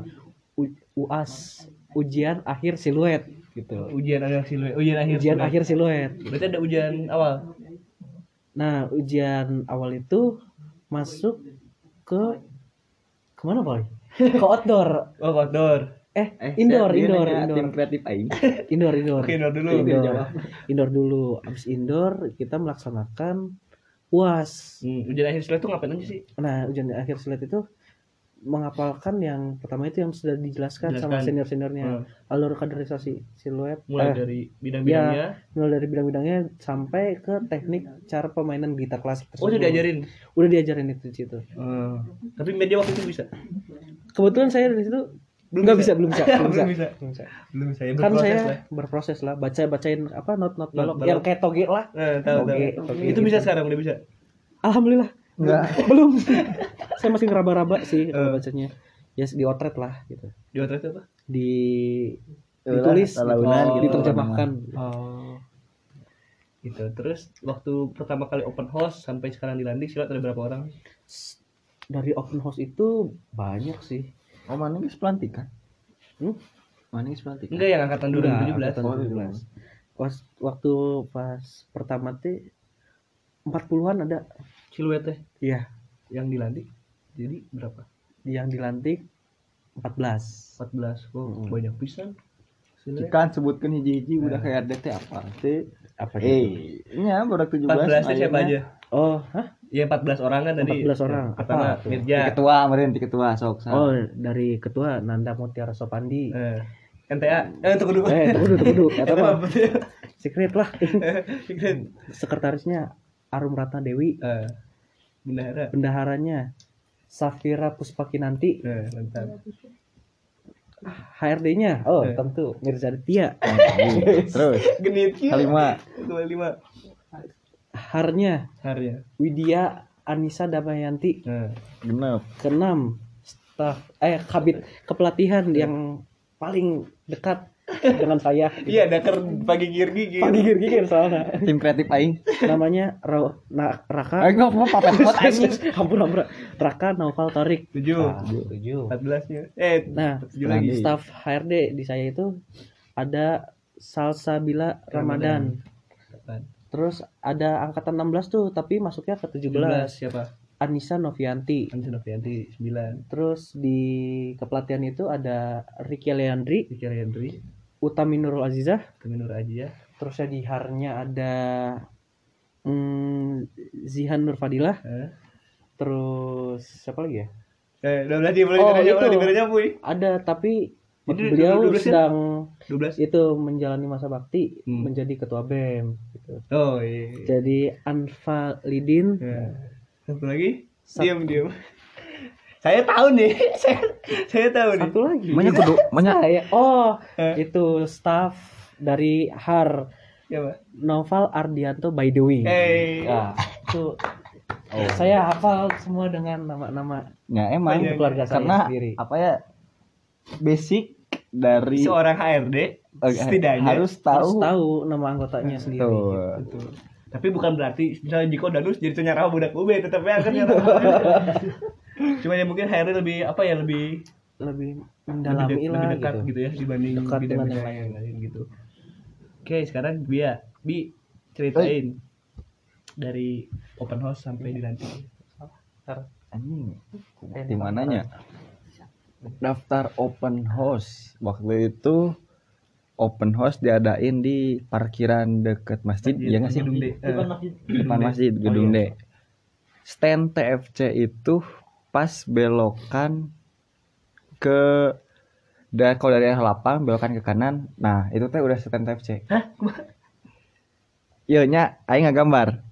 uas ujian akhir siluet gitu. Ujian akhir siluet ujian akhir ujian siluet. akhir siluet. Berarti ada ujian awal? Nah ujian awal itu masuk ke ke mana boy? Ke outdoor. Oh outdoor. Eh, indoor dia indoor nanya indoor. tim kreatif aing. indoor indoor. Oke, indoor dulu. indoor, indoor dulu. Abis indoor kita melaksanakan uas. Hmm, ujian akhir siluet tuh ngapain aja sih? Nah ujian akhir silat itu menghafalkan yang pertama itu yang sudah dijelaskan sama Jelaskan. senior seniornya Hmm. alur kaderisasi siluet mulai eh, dari bidang-bidangnya mulai dari bidang-bidangnya sampai ke teknik cara permainan gitar klasik oh udah diajarin udah diajarin itu situ Hmm. tapi media waktu itu bisa kebetulan saya dari situ Belum nggak bisa. bisa belum bisa belum bisa, Belum bisa. Belum bisa. belum saya kan saya lah. berproses lah baca bacain apa not not balok yang kayak toge lah Nah, tahu, Oke, tahu. oke, itu gitu. bisa sekarang udah bisa alhamdulillah Enggak. belum saya masih ngeraba-raba sih Eh. bacanya ya di otret lah gitu di outlet apa di ditulis talaunan gitu. diterjemahkan oh gitu terus waktu pertama kali open house sampai sekarang di landing silat ada berapa orang dari open house itu banyak sih Oh mana geus pelantikan? Hmm? Mana geus pelantikan? enggak yang angkatan Enggak, 2017 angkatan Oh, 2017. Pas waktu pas pertama tuh 40-an ada siluet teh iya yang di landing jadi berapa yang dilantik 14 14 oh Mm. banyak pisan Kan sebutkan hiji-hiji udah kayak DT apa? Teh. apa Eh, nya baru 17. 14 teh siapa ayeuna. aja oh hah ya 14 orang kan tadi 14 orang. pertama Apa? Mirja Di ketua kemarin di ketua sok sa. oh dari ketua Nanda Mutiara Sopandi eh, NTA eh tunggu dulu eh tunggu dulu tunggu dulu apa sih? secret lah Keren. sekretarisnya Arum Ratna Dewi Eh, bendahara. bendaharanya Safira Puspakinanti eh, mantap. HRD-nya oh Eh. tentu. Mirza Aditya. Terus genit. Kelima dua lima Harnya? Hari Widya Anissa Damayanti. Genep. keenam staf eh kabit kepelatihan yang paling dekat dengan saya iya daker pagi gigir gigir Pak gigir gigir soalnya. Tim kreatif aing. namanya Ra Na- Raka. Aing mau papet hot anjing. ampun ampun. Raka Naufal Torik. Tujuh. Ah, tujuh. Empat belasnya eh nah lagi. staf HRD di saya itu ada Salsabila Ramadan. Terus ada angkatan 16 tuh tapi masuknya ke 17. 17 siapa? Anissa Novianti. Anissa Novianti 9 Terus di kepelatihan itu ada Ricky Leandri, Vicky Hendry Utami Nurul Azizah. Temi Nur Aji ya Terus di harnya ada hmm, Zihan Nurfadilah. eh Terus siapa lagi ya? eh udah berarti boleh Oh, oh, itu. puy Ada tapi Jadi beliau 12 ya? sedang 12 itu menjalani masa bakti Hmm. menjadi ketua BEM gitu. oh iya Jadi Anfalidin ya. satu lagi Sat- diam diam saya tahu nih saya saya tahu nih satu lagi. Banyak kudu banyak Saya oh Eh. itu staff dari Har Siapa? Noval Ardianto by the way. Eh, Ya, itu saya hafal semua dengan nama-nama ya emang Banyak. keluarga saya karena sendiri. apa ya basic dari seorang HRD eh, setidaknya harus Harus tahu tahu nama anggotanya sendiri. Tuh. Betul. Tapi bukan berarti misalnya Jiko Danus jadi tuh nyarah budak UB tetap ya kan nyarah. Cuma ya mungkin HRD lebih apa ya lebih Lebih lebih, mendalami de- lah lebih dekat gitu. gitu. ya dibanding Dekat dengan bidang-bidang yang yang lain gitu. Oke, sekarang Bia, Bi ceritain dari open house sampai dilantik. anjing di mananya daftar open house waktu itu open house diadain di parkiran deket masjid ya nggak sih Gedung D. Bukan Eh, masjid. depan masjid Oh, gedung iya. D stand TFC itu pas belokan ke dari kalau dari arah lapang belokan ke kanan nah itu teh udah stand TFC Hah? Iya nya aing ngagambar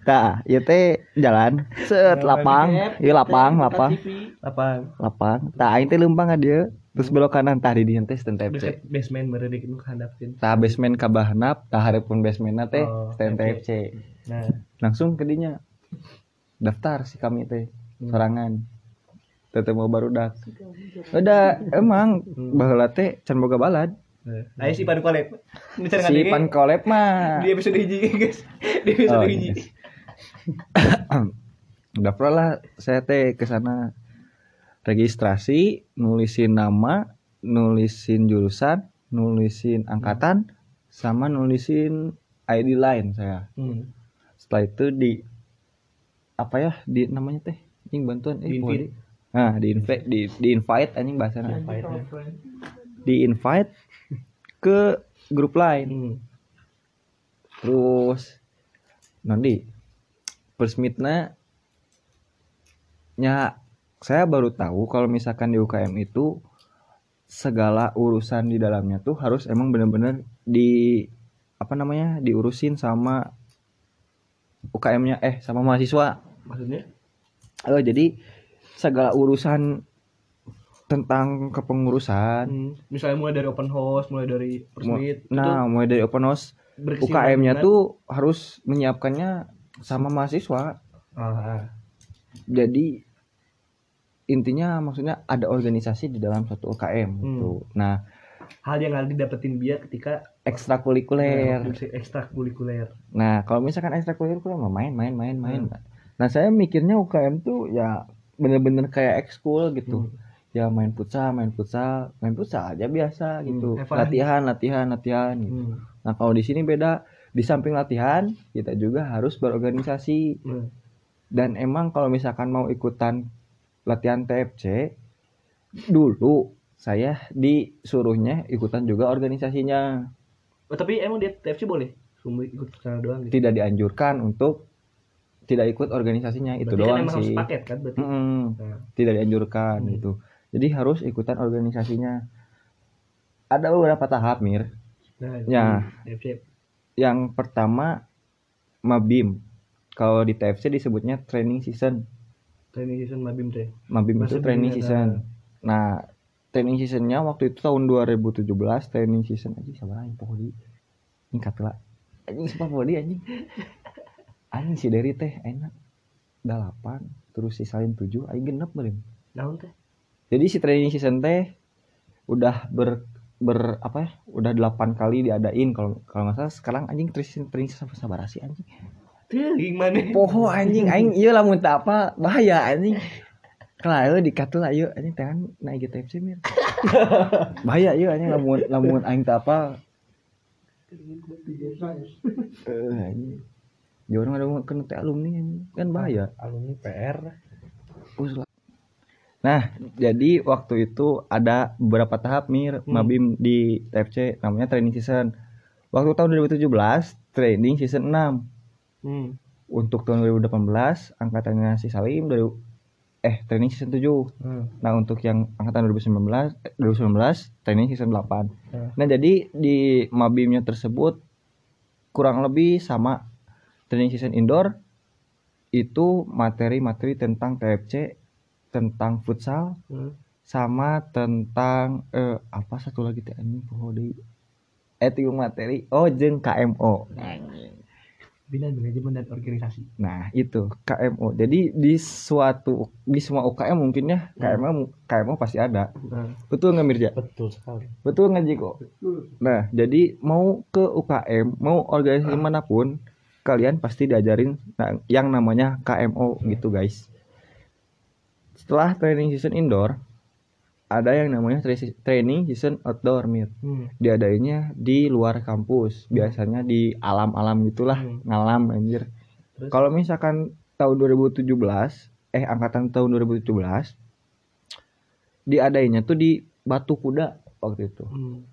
Tah, ieu teh jalan set lapang, ieu lapang, lapang, Lapang. lapang. Tah aing teh leumpang ka dieu, terus belok kanan tah di dieu teh stand Deket TFC. basement meredik itu handapkeun. Tah basement ka bahanap, tah hareupeun basementna teh Oh, stand TFC. TFC. Nah, Langsung ke dinya. Daftar si kami teh Hmm. sorangan. Tetep mau barudak. Udah emang baheula teh can boga balad. ayo si Pan Kolep. Si pan kolep mah. di episode hiji guys. Di episode Oh, hiji. iya. daftar lah saya teh ke sana registrasi nulisin nama nulisin jurusan nulisin angkatan sama nulisin ID lain saya Hmm. setelah itu di apa ya di namanya teh anjing bantuan Di eh invite. boleh. nah di invite di, di invite anjing bahasana Invite. di invite ke grup lain Hmm. terus nanti persmitna nya saya baru tahu kalau misalkan di UKM itu segala urusan di dalamnya tuh harus emang bener-bener di apa namanya diurusin sama UKM-nya eh sama mahasiswa Maksudnya? Oh jadi segala urusan tentang kepengurusan Hmm. Misalnya mulai dari open house, mulai dari persmit, nah mulai dari open house UKM-nya tuh harus menyiapkannya sama mahasiswa. Ah. Jadi intinya maksudnya ada organisasi di dalam satu UKM Hmm. gitu. Nah, hal yang harus didapetin dia ketika ekstrakurikuler. ekstrakurikuler. Nah, kalau misalkan ekstrakurikuler main main main main. Nah, saya mikirnya UKM tuh ya bener-bener kayak ekskul gitu. Hmm. Ya main futsal, main futsal, main futsal aja biasa gitu. have fun. Latihan, latihan, latihan gitu. Hmm. Nah, kalau di sini beda. Di samping latihan, kita juga harus berorganisasi. Hmm. dan emang kalau misalkan mau ikutan latihan TFC dulu saya disuruhnya ikutan juga organisasinya Oh, tapi emang dia TFC boleh? Cuma ikut doang gitu. tidak dianjurkan untuk tidak ikut organisasinya itu Berarti kan doang harus sih. paket kan berarti. Mm-mm, Nah, tidak dianjurkan Hmm. gitu. Jadi harus ikutan organisasinya. Ada beberapa tahap mir. Nah, Ya. TFC. yang pertama mabim. Kalau di TFC disebutnya training season. Training season Mabim teh. Mabim itu Masuk training season. Nah, training seasonnya waktu itu tahun 2017 training season. Aja sabar aja pokoknya ini katela anjing sumpah pokoknya anjing anjing si dari teh enak. Delapan terus si salin tujuh aing genep beureum Naon teh? jadi si training season teh udah ber ber apa ya udah delapan kali diadain. Kalau kalau nggak salah sekarang anjing training training season sabar sih anjing. Teh gimana? poho anjing aing iya lamun tak apa bahaya anjing. Kalau di katul ayo anjing tangan naik gitu FC mir. Bahaya iya anjing lamun lamun aing tak apa. Eh anjing Jangan ada kena teh alumni kan bahaya alumni PR. Nah, jadi waktu itu ada beberapa tahap mir Hmm. Mabim di TFC namanya training season. Waktu tahun 2017 training season 6. Hmm. Untuk tahun 2018 angkatannya si Salim dari eh training season 7 Hmm. Nah untuk yang angkatan 2019 eh, 2019 training season 8 Hmm. Nah jadi di Mabimnya tersebut kurang lebih sama training season indoor itu materi-materi tentang TFC tentang futsal Hmm. sama tentang eh, apa satu lagi teh anjing poho deui. Eh tilu materi oh jeung KMO Bina manajemen dan organisasi. nah itu KMO jadi di suatu di semua UKM mungkin ya KMO KMO pasti ada. Hmm. betul nggak Mirja? Betul sekali. Betul nggak Jiko? Nah jadi mau ke UKM mau organisasi mana pun kalian pasti diajarin yang namanya KMO gitu guys setelah training season indoor ada yang namanya tra- training season outdoor Mir Hmm. diadainnya di luar kampus biasanya di alam-alam gitulah Hmm. ngalam anjir kalau misalkan tahun 2017 eh angkatan tahun 2017 diadainnya tuh di Batu Kuda waktu itu Hmm.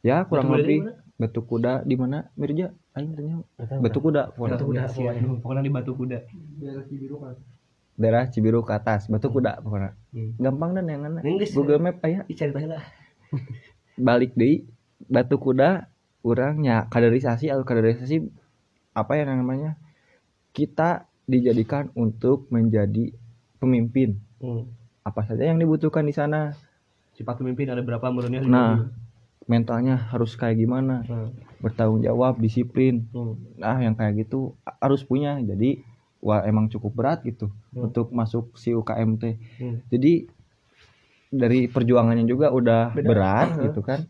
ya kurang Batu lebih? Batu Kuda di mana Mirja aing tanya Batu Kuda. Batu kuda. Waduh, pokoknya di batu kuda. daerah Cibiru kan daerah Cibiru ke atas Batu Kuda pokoknya Hmm. gampang dan yang mana Google Map aya Ih, cari tahu lah. balik deh Batu Kuda orangnya kaderisasi atau kaderisasi apa ya namanya kita dijadikan untuk menjadi pemimpin Hmm. apa saja yang dibutuhkan di sana Sifat pemimpin ada berapa menurutnya? nah mentalnya harus kayak gimana Hmm. bertanggung jawab disiplin Hmm. nah yang kayak gitu harus punya jadi wah emang cukup berat gitu Hmm. untuk masuk si UKMT Hmm. jadi dari perjuangannya juga udah Beda. berat gitu kan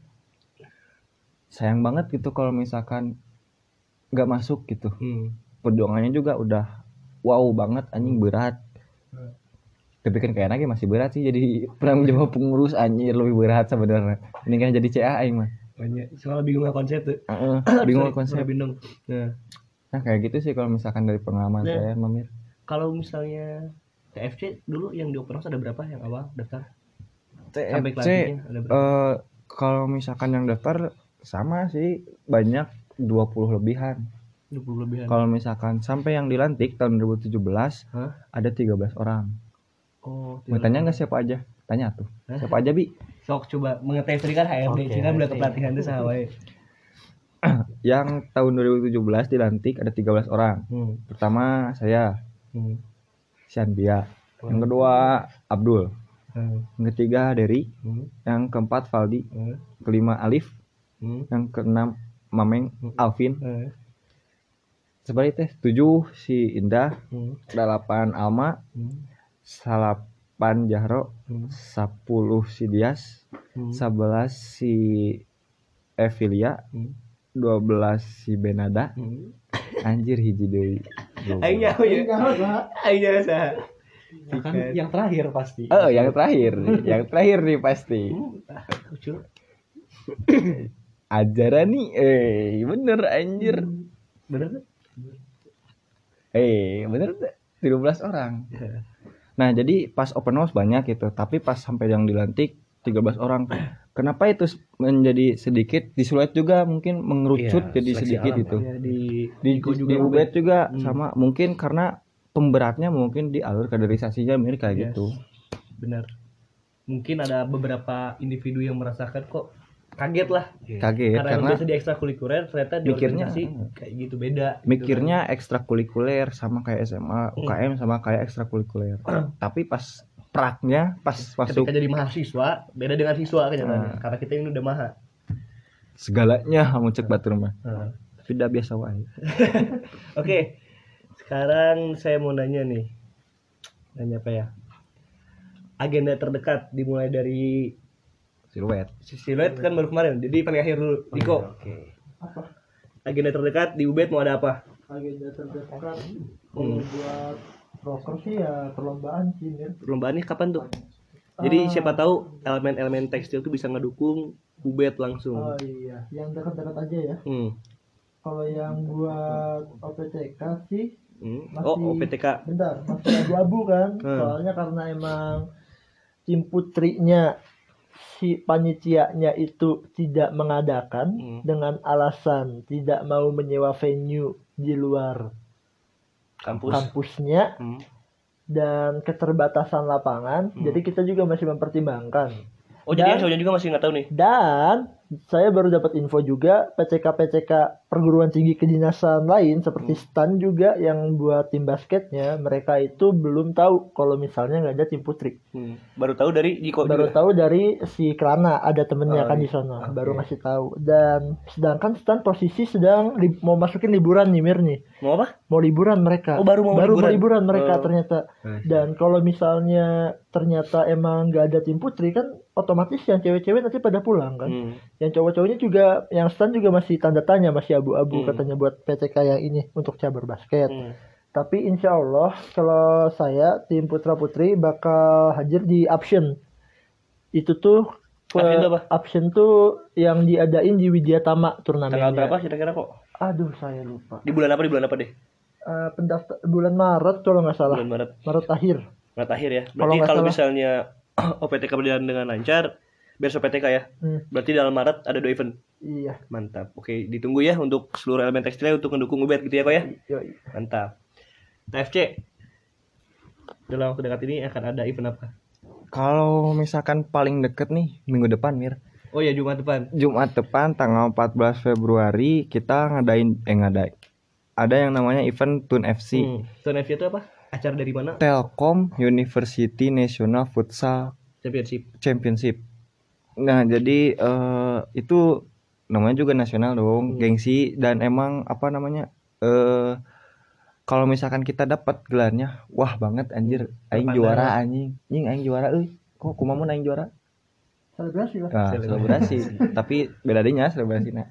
sayang banget gitu kalau misalkan nggak masuk gitu Hmm. perjuangannya juga udah wow banget anjing berat Hmm. Tapi kan kayaknya lagi masih berat sih jadi penanggung jawab pengurus anjir lebih berat sebenarnya ini kan jadi CA aing mah Banyak. Soalnya bingung konsep tuh. Heeh, bingung Sorry, konsep bingung. Nah, nah kayak gitu sih kalau misalkan dari pengalaman Nah. saya Mamir kalau misalnya TFC dulu yang di Open House ada berapa yang awal daftar? Sampai TFC kelasnya ada berapa? eh kalau misalkan yang daftar sama sih banyak 20 lebihan 20 lebihan. kalau misalkan sampai yang dilantik tahun 2017 Hah? ada 13 orang Oh, mau tanya nggak siapa aja tanya tuh Hah? siapa aja bi Sok coba mengetes tadi kan HRD, Oke, Cina udah kepelatihan tuh sama yang tahun 2017 dilantik ada 13 orang Hmm. pertama saya Hmm. Sianbia yang kedua Abdul Hmm. yang ketiga Derry Hmm. yang keempat Valdi Hmm. kelima Alif Hmm. yang keenam Mameng Hmm. Alvin Hmm. sebaliknya tujuh si Indah Hmm. delapan Alma Hmm. Salapan Jahro Hmm. sepuluh si Dias Hmm. sebelas si Evilia Hmm. dua belas si Benada Hmm. anjir hiji deui Aing nyaho ya. Aing nyaho saha. kan yang terakhir pasti oh yang terakhir yang terakhir nih pasti Ah, lucu. ajaran nih eh bener anjir Bener tuh? eh bener tuh 13 orang Ya. Nah, jadi pas open house banyak gitu, tapi pas sampai yang dilantik 13 orang. Kenapa itu menjadi sedikit disulit juga mungkin mengerucut Iya, jadi sedikit alam, itu. Ya, di Di di, juga di UBED juga Hmm. sama mungkin karena pemberatnya mungkin di alur kaderisasinya mirip kayak Yes. gitu. benar. Mungkin ada beberapa individu yang merasakan kok kaget lah Kaget karena, karena biasa di ekstrakurikuler ternyata di mikirnya- organisasi kayak gitu beda gitu mikirnya ekstrakurikuler sama kayak SMA, UKM sama kayak ekstrakurikuler. tapi pas praknya pas kan. masuk ketika jadi mahasiswa beda dengan siswa kenyataannya Nah. karena kita ini udah maha segalanya mau cek batu rumah. Nah. Tapi udah biasa wae. oke sekarang saya mau nanya nih nanya apa ya agenda terdekat dimulai dari Siluet. siluet kan baru kemarin jadi paling akhir dulu Diko apa agenda terdekat di UBED mau ada apa agenda terdekat kalau Hmm. buat broker sih ya perlombaan sih Mir. perlombaannya kapan tuh jadi Ah. siapa tahu elemen-elemen tekstil tuh bisa ngedukung UBED langsung oh iya yang dekat-dekat aja ya hmm. kalau yang buat OPTK sih Hmm. Masih- oh OPTK bentar masih abu-abu kan Hmm. soalnya karena emang tim putrinya si panitianya itu tidak mengadakan Hmm. dengan alasan tidak mau menyewa venue di luar kampus kampusnya Hmm. dan keterbatasan lapangan. Hmm. Jadi kita juga masih mempertimbangkan. Oh jadi Dan- Soalnya juga masih nggak tahu nih. Dan saya baru dapat info juga PCK-PCK perguruan tinggi kedinasan lain seperti Hmm. STAN juga yang buat tim basketnya mereka itu belum tahu kalau misalnya nggak ada tim putri. Hmm. Baru tahu dari Jiko baru juga. tahu dari si Krana ada temennya Oh, kan iya. di sana Oke. baru ngasih tahu dan sedangkan Stan posisi sedang li- mau masukin liburan nih Mir nih Mau apa? mau liburan mereka Oh, baru mau liburan. liburan mereka Oh. ternyata Eh, dan kalau misalnya ternyata emang nggak ada tim putri kan otomatis yang cewek-cewek nanti pada pulang kan Hmm. yang cowok-cowoknya juga yang Stan juga masih tanda tanya masih abu-abu Hmm. katanya buat PCK yang ini untuk cabur basket Hmm. tapi insya Allah kalau saya tim putra putri bakal hadir di option itu tuh Option itu apa? option tuh yang diadain di Widyatama turnamennya. Tanggal berapa kira-kira kok? Aduh saya lupa. Di bulan apa? Di bulan apa deh? Eh, pendaftar bulan Maret kalau nggak salah. Bulan Maret. Maret akhir. Maret akhir ya. Berarti kalau misalnya OPTK berjalan dengan lancar, beres OPTK ya. Hmm, Berarti dalam Maret ada dua event. iya. Mantap. Oke, ditunggu ya untuk seluruh elemen tekstilnya untuk mendukung Ubed gitu ya kok ya. Yoi. Mantap. TFC dalam waktu dekat ini akan ada event apa? Kalau misalkan paling deket nih minggu depan Mir. Oh ya Jumat depan. Jumat depan tanggal 14 Februari kita ngadain eh ngadain. Ada yang namanya event Tun FC. Hmm. Turn FC itu apa? Acara dari mana? Telkom University National Futsal Championship. Championship. Nah, jadi eh, itu namanya juga nasional dong, Hmm. gengsi dan emang apa namanya? eh kalau misalkan kita dapat gelarnya, wah banget anjir, aing Terpandang. juara anjing. Anjing aing juara euy. Kok kumamun aing juara? Selebrasi lah. Nah, selebrasi. Tapi beda dinya selebrasinya.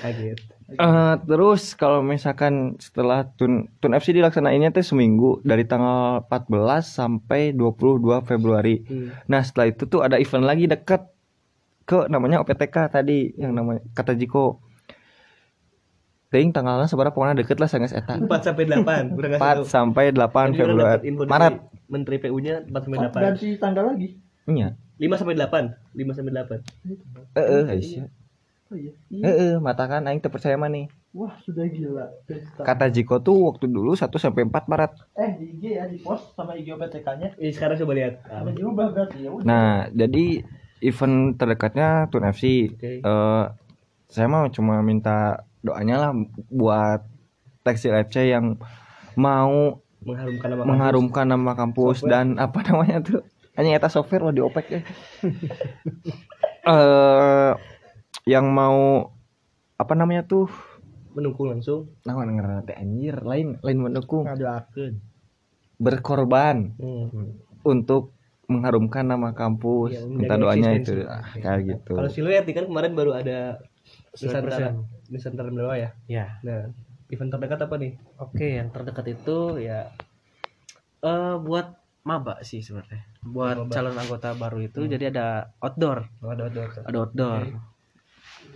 Kaget. Eh, terus kalau misalkan setelah Tun Tun FC dilaksanainnya teh seminggu dari tanggal 14 sampai 22 Februari. Hmm. Nah setelah itu tuh ada event lagi deket ke namanya OPTK tadi yang namanya kata Jiko. Ting tanggalnya seberapa pokoknya deket lah sangat eta. 4 sampai 8. Udah 4 sampai 8 Februari. Maret. Menteri PU-nya 4 sampai Oh, 8. ganti tanggal lagi. Iya. 5 sampai 8. 5 sampai 8. Heeh, Aisyah. Oh iya. Iya. Heeh, mata kan aing teu percaya mah nih. Wah, sudah gila. Pesta. Kata Jiko tuh waktu dulu 1 sampai 4 Maret. Eh, di IG ya, di post sama IG OPTK-nya. Ini sekarang coba lihat. Diubah berarti ya. udah. Nah, jadi event terdekatnya Tun FC. Oke. Eh, saya mah cuma minta doanya lah buat Tekstil FC yang mau Mengharumkan nama mengharumkan nama kampus Software. dan apa namanya tuh hanya eta software lo diopek ya. Eh yang mau apa namanya tuh. Mendukung langsung. nah ngerti anjir lain lain mendukung Ada akun. berkorban Hmm. untuk mengharumkan nama kampus Iya, minta doanya eksistensi. itu ah, kayak gitu Kalau siluet kan kemarin baru ada Nusantara 100%. Nusantara Mendewa ya. Ya, Nah, event terdekat apa nih? oke yang terdekat itu ya eh buat maba sih sebenarnya. Buat Maba. calon anggota baru itu jadi ada outdoor, Oh, ada outdoor. ada outdoor.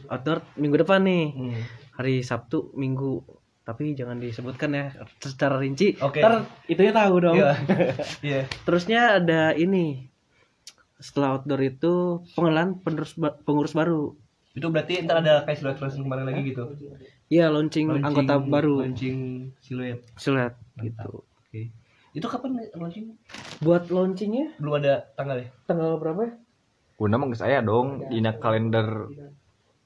Outdoor minggu depan nih. Hmm. Hari Sabtu, Minggu. Tapi jangan disebutkan ya secara rinci. Oke. Ntar itunya tahu dong. Iya. Iya. Terusnya ada ini. Setelah outdoor itu pengenalan penerus ba- pengurus baru. Itu berarti ntar ada kayak siluet version kemarin lagi gitu. Iya, launching, Launching- anggota baru. Launching siluet. Mantap. gitu. Oke. Itu kapan launching? Buat launchingnya Belum ada tanggal ya? tanggal berapa ya? Guna mah geus aya dong dina kalender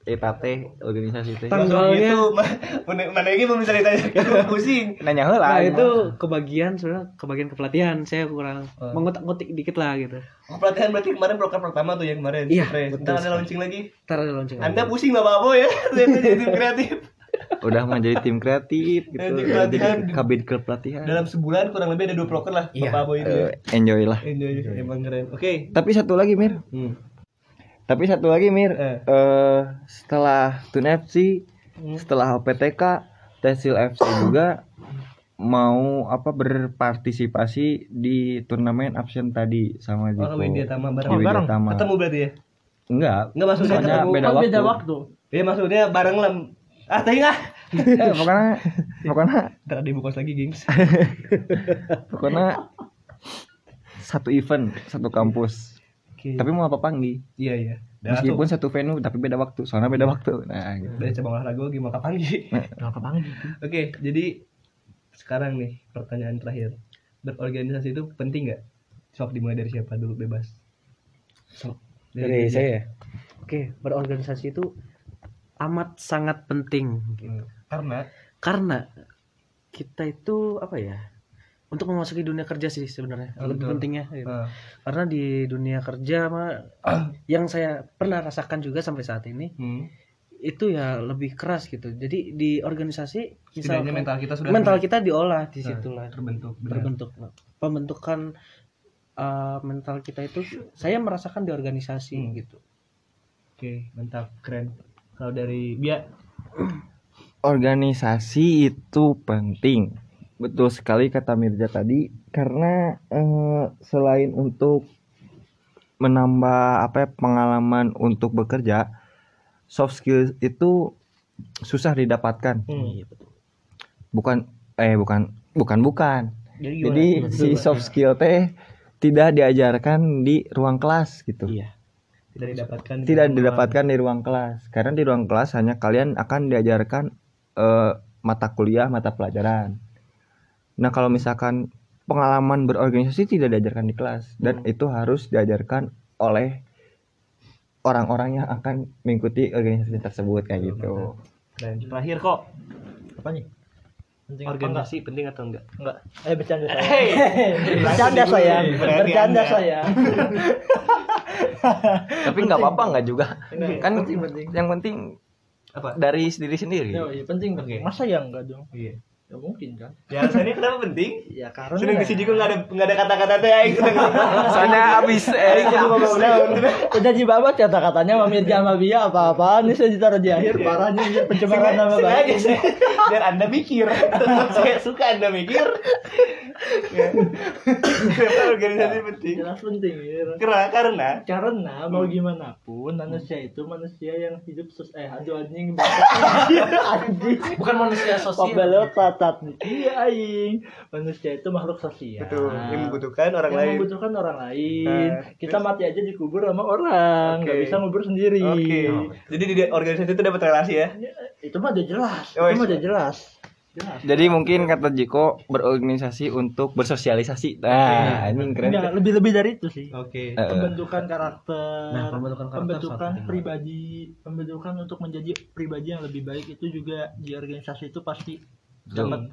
eta teh organisasi teh Tanggalnya- itu ma- mana mana lagi mau bisa ditanya Aku pusing. nanya heula Nah, itu kebagian sebenarnya kebagian kepelatihan saya kurang Oh. mengotak-ngotik dikit lah gitu. Oh, pelatihan berarti kemarin program pertama tuh yang kemarin. Iya, Stres. betul Ntar ada launching lagi. Ntar ada launching. Anda pusing bapak apa ya? Jadi tim kreatif. udah menjadi tim kreatif gitu Tim jadi pelatihan. kabin klub pelatihan Dalam sebulan kurang lebih ada dua proker lah Iya. bapak apa itu. ya. Eh, enjoy lah Enjoy, emang keren. Oke. tapi satu lagi Mir Hmm. Tapi satu lagi Mir Eh. eh setelah Tun FC setelah OPTK Tesil FC juga mau apa berpartisipasi di turnamen absen tadi sama Oh, Jiko sama Widya Tama bareng. Widya bareng. Tama. Ketemu berarti ya? enggak Enggak maksudnya Soalnya ketemu. beda Kan waktu. beda waktu. Iya maksudnya bareng lah. Ah, tadi ah. eh, pokoknya pokoknya Ntar ada ibu kos lagi, gengs. pokoknya satu event satu kampus Oke. tapi mau apa panggi Iya, iya. Dan meskipun satu venue tapi beda waktu soalnya beda waktu nah gitu. dari cabang olahraga gimana kapan gitu. Kenapa banget? Oke, jadi sekarang nih pertanyaan terakhir. berorganisasi itu penting nggak sok dimulai dari siapa dulu bebas So, dari saya. Oke, berorganisasi itu amat sangat penting Hmm. karena karena kita itu apa ya? Untuk memasuki dunia kerja sih sebenarnya Oh, lebih betul. pentingnya. gitu. eh, Karena di dunia kerja mah yang saya pernah rasakan juga sampai saat ini hmm, itu ya lebih keras gitu. Jadi di organisasi misalkan mental kita sudah mental kita diolah di Nah, situ lah terbentuk benar. terbentuk pembentukan uh, mental kita itu saya merasakan di organisasi Hmm. gitu oke mantap keren kalau dari Bia organisasi itu penting betul sekali kata Mirza tadi karena eh, selain untuk menambah apa ya, pengalaman untuk bekerja soft skill itu susah didapatkan. Hmm. bukan eh bukan bukan bukan. Jadi gimana? jadi si soft skill teh tidak diajarkan di ruang kelas gitu. Iya. Tidak didapatkan di tidak ruang- didapatkan di ruang kelas. Karena di ruang kelas hanya kalian akan diajarkan eh, mata kuliah mata pelajaran nah kalau misalkan pengalaman berorganisasi tidak diajarkan di kelas dan itu harus diajarkan oleh orang-orang yang akan mengikuti organisasi tersebut kayak gitu. dan terakhir kok apa nih? Penting apa enggak? organisasi penting atau enggak? Enggak. Eh bercanda saya. Hey. bercanda saya. Bercanda Anda. saya. Tapi nggak apa-apa nggak juga. Enggak, kan penting, penting. yang penting apa? dari diri sendiri. Ya, iya, penting. Oke. masa ya enggak dong iya ya mungkin kan. Ya alasannya kenapa penting? Ya karena sudah di sini nggak ada nggak ada kata-kata teh aing. Soalnya abis eh, udah dibabat kata-katanya sama Mirja sama Bia apa-apaan nih saya ditaruh di akhir parahnya ini pencemaran nama baik biar anda mikir. Saya suka anda mikir. Ya. kenapa organisasi penting? Jelas penting ya. karena karena? Karena mau gimana pun manusia itu manusia yang hidup sus eh aduh anjing anjing. Bukan manusia Pembelot tatat iya aing. Manusia itu makhluk sosial. Betul yang membutuhkan orang yang lain. membutuhkan orang lain. Nah, kita mati aja dikubur sama orang. Nggak Oke. bisa ngubur sendiri. Oke. Jadi di organisasi itu dapat relasi ya? Ya, itu mah udah jelas. Oh, itu mah iya. udah jelas. Jelas. Jadi mungkin kata Jiko berorganisasi untuk bersosialisasi. Nah ini keren. Enggak, lebih lebih dari itu sih. Oke. Eh, pembentukan karakter, Nah, pembentukan karakter pembentukan pribadi, pembentukan untuk menjadi pribadi yang lebih baik itu juga di organisasi itu pasti. Dapat.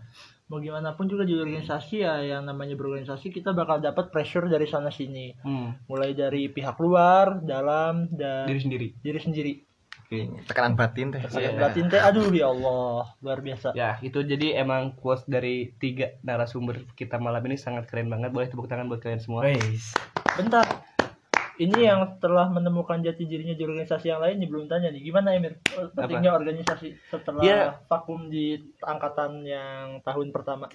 Mau gimana pun juga di organisasi ya yang namanya berorganisasi kita bakal dapat pressure dari sana sini. hmm. Mulai dari pihak luar, dalam dan diri sendiri diri sendiri. tekanan batin teh Saya batin teh aduh ya Allah, luar biasa. Ya, itu jadi emang quotes dari tiga narasumber kita malam ini sangat keren banget. Boleh tepuk tangan buat kalian semua. Bentar. Ini yang telah menemukan jati dirinya di organisasi yang lain belum tanya nih gimana Emir Oh, pentingnya organisasi setelah Ya. vakum di angkatan yang tahun pertama.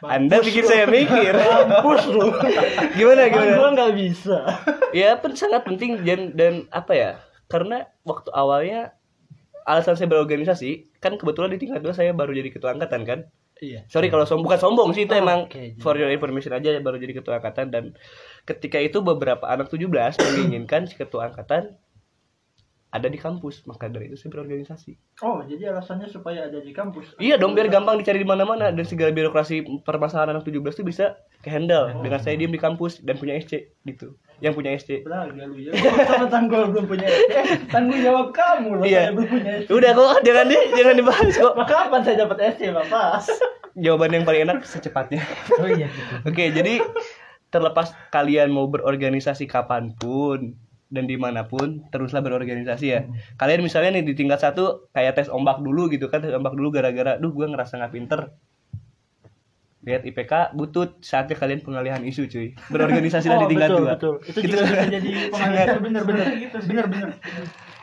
Anda bikin saya mikir. Mampus lu. gimana Gua gimana? nggak bisa. ya, pen sangat penting dan dan apa ya? Karena waktu awalnya alasan saya berorganisasi kan kebetulan di tingkat dua saya baru jadi ketua angkatan kan. Iya. Sorry kalau som bukan sombong sih itu Oh, emang oke. for your information aja baru jadi ketua angkatan dan ketika itu beberapa anak 17 menginginkan si ketua angkatan ada di kampus maka dari itu saya berorganisasi. Oh, jadi alasannya supaya ada di kampus. Iya dong biar gampang dicari di mana-mana dan segala birokrasi permasalahan anak 17 itu bisa ke handle dengan saya diem di kampus dan punya SC gitu. Yang punya. Belaga lu ya. Sama tanggul belum punya. Eh, tanggung jawab kamu loh. Iya. Saya belum punya. Udah kok jangan di jangan dibahas kok. Maka kapan saya dapat SC, Bapak? Jawaban yang paling enak secepatnya. Oh iya gitu. Oke, jadi terlepas kalian mau berorganisasi kapan pun dan di mana pun teruslah berorganisasi ya. Kalian misalnya nih di tingkat satu kayak tes ombak dulu gitu kan tes ombak dulu gara-gara, duh gue ngerasa nggak pinter. Lihat IPK butut saatnya kalian pengalihan isu cuy. Berorganisasi lah di tingkat Oh, betul, dua. betul. Itu Gitu. juga bisa jadi pengalaman bener bener. Bener bener.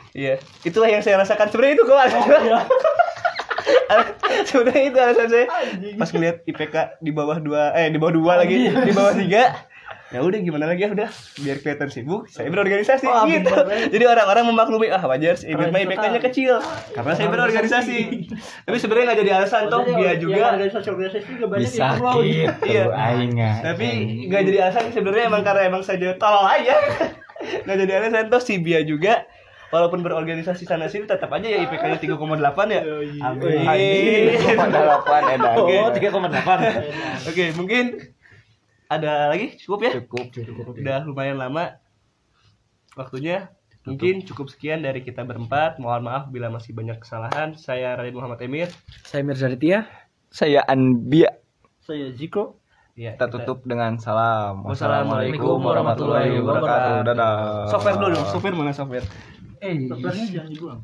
Iya, itulah yang saya rasakan sebenarnya itu kok. Iya. sebenarnya itu alasan saya. Anjing. Pas ngeliat IPK di bawah dua, eh di bawah dua lagi, di bawah tiga. Ya udah gimana lagi ya udah biar kelihatan sibuk saya berorganisasi Oh, gitu. bener. Jadi orang-orang memaklumi ah wajar sih ini Keren mah IPK-nya kecil karena saya berorganisasi. Tapi sebenarnya nggak jadi alasan toh dia juga. juga banyak bisa yang perlu. gitu Iya. aingnya Tapi nggak jadi alasan sebenarnya emang karena emang saja tolol aja. Nggak jadi alasan toh si Bia juga walaupun berorganisasi sana sini tetap aja ya IPK-nya 3,8 ya. Anjing, delapan edan. Oke. Oh, 3,8. Oke, mungkin ada lagi? Cukup ya? Cukup udah lumayan lama waktunya. Mungkin cukup sekian dari kita berempat. Mohon maaf bila masih banyak kesalahan. Saya Radit Muhammad Emir. Saya Mirza Ditya. saya Anbia. Saya Ziko. ya, kita tutup dengan salam. Wassalamualaikum warahmatullahi wabarakatuh. dadah. Software dulu dong software mana software? Eh Softwarenya jangan dibuang.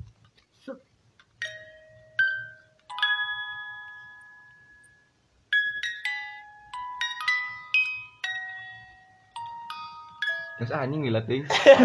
Terus anjing gila ting